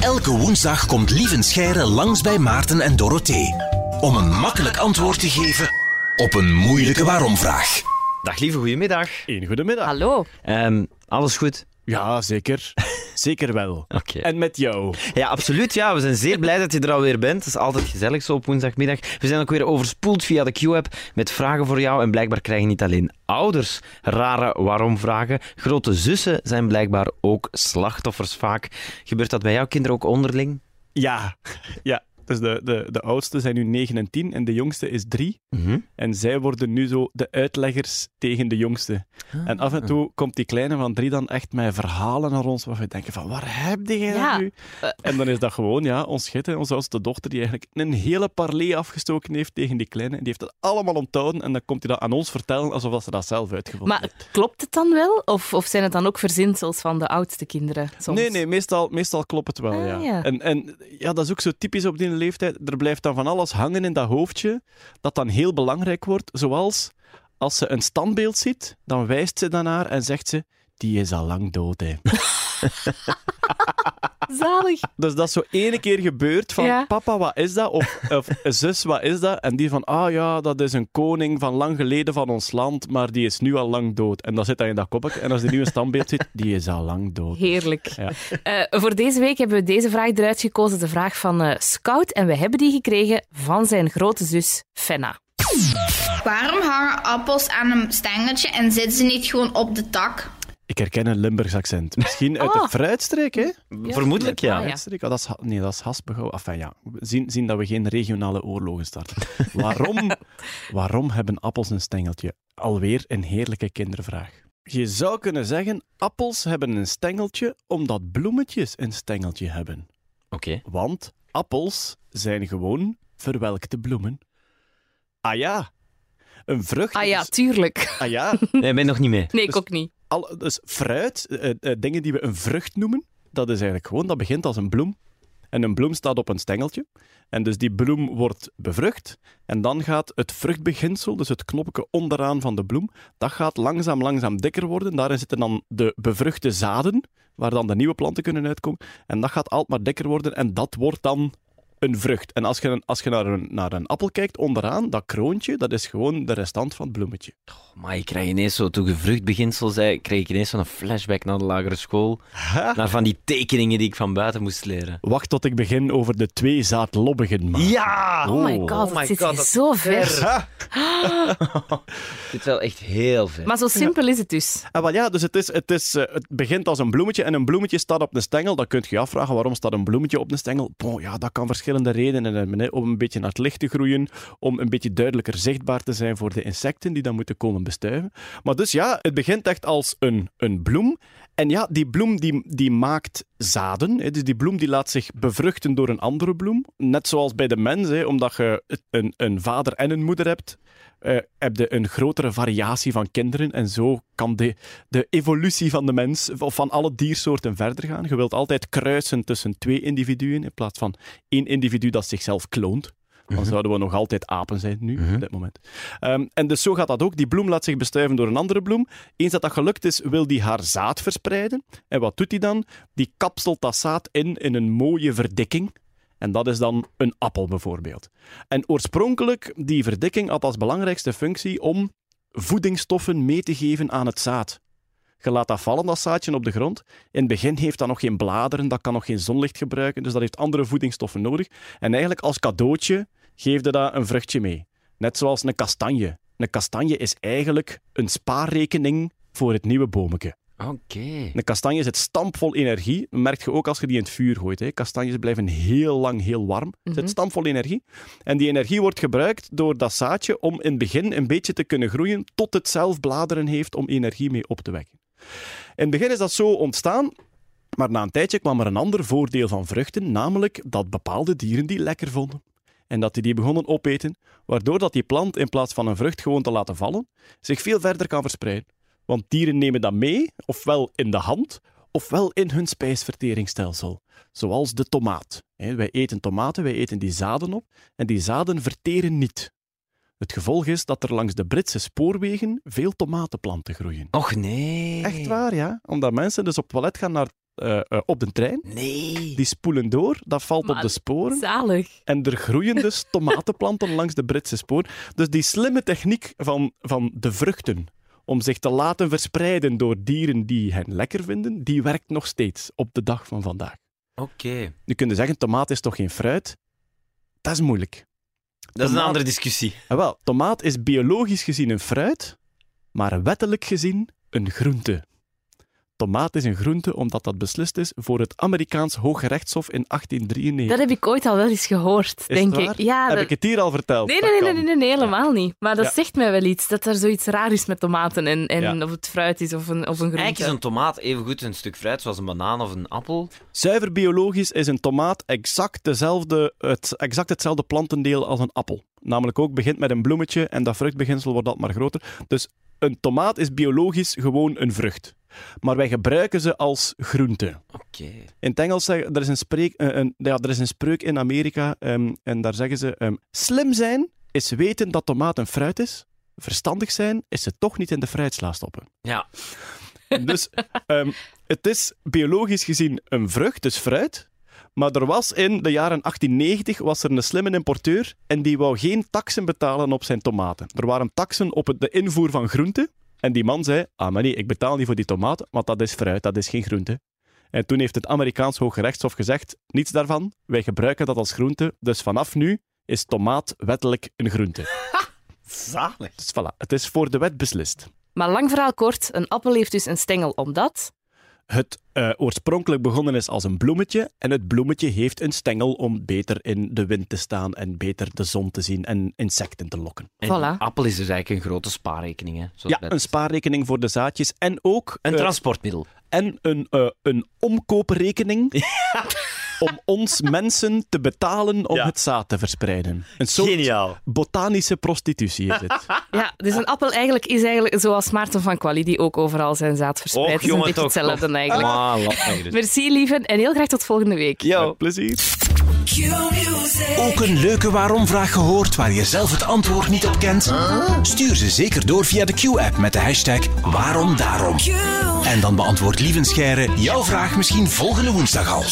Elke woensdag komt Lieven Scheire langs bij Maarten en Dorothee. Om een makkelijk antwoord te geven op een moeilijke waarom-vraag. Dag lieve, goedemiddag. Een goedemiddag. Hallo. Ehm, alles goed? Ja, zeker. Zeker wel. En met jou. Ja, absoluut. Ja. We zijn zeer blij dat je er alweer bent. Het is altijd gezellig zo op woensdagmiddag. We zijn ook weer overspoeld via de Q-app met vragen voor jou. En blijkbaar krijgen niet alleen ouders rare waarom-vragen. Grote zussen zijn blijkbaar ook slachtoffers vaak. Gebeurt dat bij jouw kinderen ook onderling? Ja. Ja. Dus de, de, de oudste zijn nu 9 en 10 en de jongste is 3. Mhm. En zij worden nu zo de uitleggers tegen de jongste. En af en toe komt die kleine van 3 dan echt met verhalen naar ons waar we denken van, waar heb je dat Ja. nu? En dan is dat gewoon, ja, ons Gitte, onze oudste dochter, die eigenlijk een hele parley afgestoken heeft tegen die kleine. En die heeft het allemaal onthouden en dan komt hij dat aan ons vertellen alsof dat ze dat zelf uitgevonden Maar heeft. klopt het dan wel? Of, of zijn het dan ook verzinsels van de oudste kinderen? Soms? Nee, nee, meestal, meestal klopt het wel, Ah, ja. ja. En, en ja, dat is ook zo typisch op die leeftijd. Er blijft dan van alles hangen in dat hoofdje, dat dan heel belangrijk wordt. Zoals, als ze een standbeeld ziet, dan wijst ze daarnaar en zegt ze, die is al lang dood, hè. Zalig. Dus dat is zo ene keer gebeurd van, Ja. papa, wat is dat? Of, of zus, wat is dat? En die van, ah ja, dat is een koning van lang geleden van ons land, maar die is nu al lang dood. En dan zit dat in dat koppetje. En als die nu een standbeeld ziet, die is al lang dood. Heerlijk. Ja. Eh, voor deze week hebben we deze vraag eruit gekozen. De vraag van eh, Scout. En we hebben die gekregen van zijn grote zus Fenna. Waarom hangen appels aan een stengeltje en zitten ze niet gewoon op de tak? Ik herken een Limburgs accent. Misschien uit Ah. de fruitstreek, hè? Vermoedelijk ja. Ah, ja. Fruitstreek? Oh, dat is, nee, dat is Haspengouw. Enfin ja, we zien, zien dat we geen regionale oorlogen starten. waarom, waarom hebben appels een stengeltje? Alweer een heerlijke kindervraag. Je zou kunnen zeggen, appels hebben een stengeltje omdat bloemetjes een stengeltje hebben. Oké. Want appels zijn gewoon verwelkte bloemen. Ah ja, een vrucht... Ah ja, is- tuurlijk. Ah ja, Nee, ben nog niet mee. Nee, ik ook niet. Dus fruit, eh, eh, dingen die we een vrucht noemen, dat is eigenlijk gewoon, dat begint als een bloem. En een bloem staat op een stengeltje. En dus die bloem wordt bevrucht. En dan gaat het vruchtbeginsel, dus het knopje onderaan van de bloem, dat gaat langzaam, langzaam dikker worden. Daarin zitten dan de bevruchte zaden, waar dan de nieuwe planten kunnen uitkomen. En dat gaat altijd maar dikker worden. En dat wordt dan een vrucht. En als je, een- als je naar, een, naar een appel kijkt, onderaan, dat kroontje, dat is gewoon de restant van het bloemetje. Maar ik krijg ineens zo, toen je vruchtbeginsel zei, kreeg ik ineens zo'n flashback naar de lagere school. Naar van die tekeningen die ik van buiten moest leren. Wacht tot ik begin over de twee zaadlobbigen. maar. Ja! Oh my Oh. god, Oh my zit God, hier dat- zo ver. Het is wel echt heel vet. Maar zo simpel is het dus. Ah, wel ja, dus het, is, het, is, eh, het begint als een bloemetje en een bloemetje staat op een stengel. Dan kun je je afvragen waarom staat een bloemetje op een stengel. Bon, ja, dat kan verschillende redenen. Om een beetje naar het licht te groeien, om een beetje duidelijker zichtbaar te zijn voor de insecten die dan moeten komen bestuiven. Maar dus ja, het begint echt als een, een bloem. En ja, die bloem die, die maakt zaden. Hè. Dus die bloem die laat zich bevruchten door een andere bloem. Net zoals bij de mens, hè, omdat je een, een vader en een moeder hebt, eh, heb je een grotere variatie van kinderen. En zo kan de, de evolutie van de mens, of van alle diersoorten, verder gaan. Je wilt altijd kruisen tussen twee individuen, in plaats van één individu dat zichzelf kloont. Dan zouden we nog altijd apen zijn nu, op dit moment. Ehm, en dus zo gaat dat ook. Die bloem laat zich bestuiven door een andere bloem. Eens dat dat gelukt is, wil die haar zaad verspreiden. En wat doet die dan? Die kapselt dat zaad in in een mooie verdikking. En dat is dan een appel bijvoorbeeld. En oorspronkelijk, die verdikking had als belangrijkste functie om voedingsstoffen mee te geven aan het zaad. Je laat dat vallen, dat zaadje, op de grond. In het begin heeft dat nog geen bladeren, dat kan nog geen zonlicht gebruiken, dus dat heeft andere voedingsstoffen nodig. En eigenlijk als cadeautje geef je dat een vruchtje mee. Net zoals een kastanje. Een kastanje is eigenlijk een spaarrekening voor het nieuwe bometje. Oké. Een kastanje zit stampvol energie. Dat merk je ook als je die in het vuur gooit. Hè. Kastanjes blijven heel lang heel warm. Er zit stampvol energie. En die energie wordt gebruikt door dat zaadje om in het begin een beetje te kunnen groeien tot het zelf bladeren heeft om energie mee op te wekken. In het begin is dat zo ontstaan, maar na een tijdje kwam er een ander voordeel van vruchten, namelijk dat bepaalde dieren die lekker vonden. En dat die die begonnen opeten, waardoor dat die plant in plaats van een vrucht gewoon te laten vallen, zich veel verder kan verspreiden. Want dieren nemen dat mee, ofwel in de hand, ofwel in hun spijsverteringsstelsel. Zoals de tomaat. Hè, Wij eten tomaten, wij eten die zaden op, en die zaden verteren niet. Het gevolg is dat er langs de Britse spoorwegen veel tomatenplanten groeien. Och nee. Echt waar, ja. Omdat mensen dus op toilet gaan naar eh, eh, op de trein. Nee. Die spoelen door, dat valt op de sporen. Zalig. En er groeien dus tomatenplanten langs de Britse spoor. Dus die slimme techniek van, van de vruchten om zich te laten verspreiden door dieren die hen lekker vinden, die werkt nog steeds op de dag van vandaag. Oké. Nu kun je zeggen, tomaat is toch geen fruit? Dat is moeilijk. Dat is een andere discussie. En wel, tomaat is biologisch gezien een fruit, maar wettelijk gezien een groente. Tomaat is een groente omdat dat beslist is voor het Amerikaans Hooggerechtshof in 1893. Dat heb ik ooit al wel eens gehoord, Is denk het ik. Ja, Heb dat- ik het hier al verteld? Nee, Dat nee, nee, nee, nee, nee, helemaal niet. Maar dat Ja. zegt mij wel iets, dat er zoiets raar is met tomaten en, en Ja. of het fruit is of een, of een groente. Eigenlijk is een tomaat evengoed een stuk fruit zoals een banaan of een appel. Zuiver biologisch is een tomaat exact, dezelfde, het, exact hetzelfde plantendeel als een appel. Namelijk ook begint met een bloemetje en dat vruchtbeginsel wordt altijd maar groter. Dus een tomaat is biologisch gewoon een vrucht. Maar wij gebruiken ze als groente. Oké. In het Engels zeggen er is een, spreek, eh, een, ja, er is een spreuk in Amerika ehm, en daar zeggen ze: ehm, slim zijn is weten dat tomaat een fruit is. Verstandig zijn is ze toch niet in de fruitsla stoppen. Ja. Dus ehm, het is biologisch gezien een vrucht, dus fruit. Maar er was in de jaren 1890 was er een slimme importeur en die wou geen taksen betalen op zijn tomaten. Er waren taksen op de invoer van groenten. En die man zei, ah maar nee, ik betaal niet voor die tomaten, want dat is fruit, dat is geen groente. En toen heeft het Amerikaans Hooggerechtshof gezegd, niets daarvan, wij gebruiken dat als groente, dus vanaf nu is tomaat wettelijk een groente. Zalig. Dus voilà, het is voor de wet beslist. Maar lang verhaal kort, een appel heeft dus een stengel omdat... het eh, oorspronkelijk begonnen is als een bloemetje. En het bloemetje heeft een stengel om beter in de wind te staan en beter de zon te zien en insecten te lokken. En Voilà. appel is dus eigenlijk een grote spaarrekening. Hè, zoals Ja, een spaarrekening voor de zaadjes en ook een eh, transportmiddel. en een, eh, een omkooprekening om ons mensen te betalen om Ja. het zaad te verspreiden. Een soort Geniaal. botanische prostitutie is het. Ja, dus een appel eigenlijk is eigenlijk zoals Maarten van Quali, die ook overal zijn zaad verspreidt. Och, Het is een jongen, beetje toch. hetzelfde toch. eigenlijk. Mij dus. Merci, lieve, en heel graag tot volgende week. Met plezier. Ook een leuke waarom-vraag gehoord waar je zelf het antwoord niet op kent? Stuur ze zeker door via de Q-app met de hashtag waarom daarom. En dan beantwoordt Lieven Scheire jouw vraag misschien volgende woensdag al.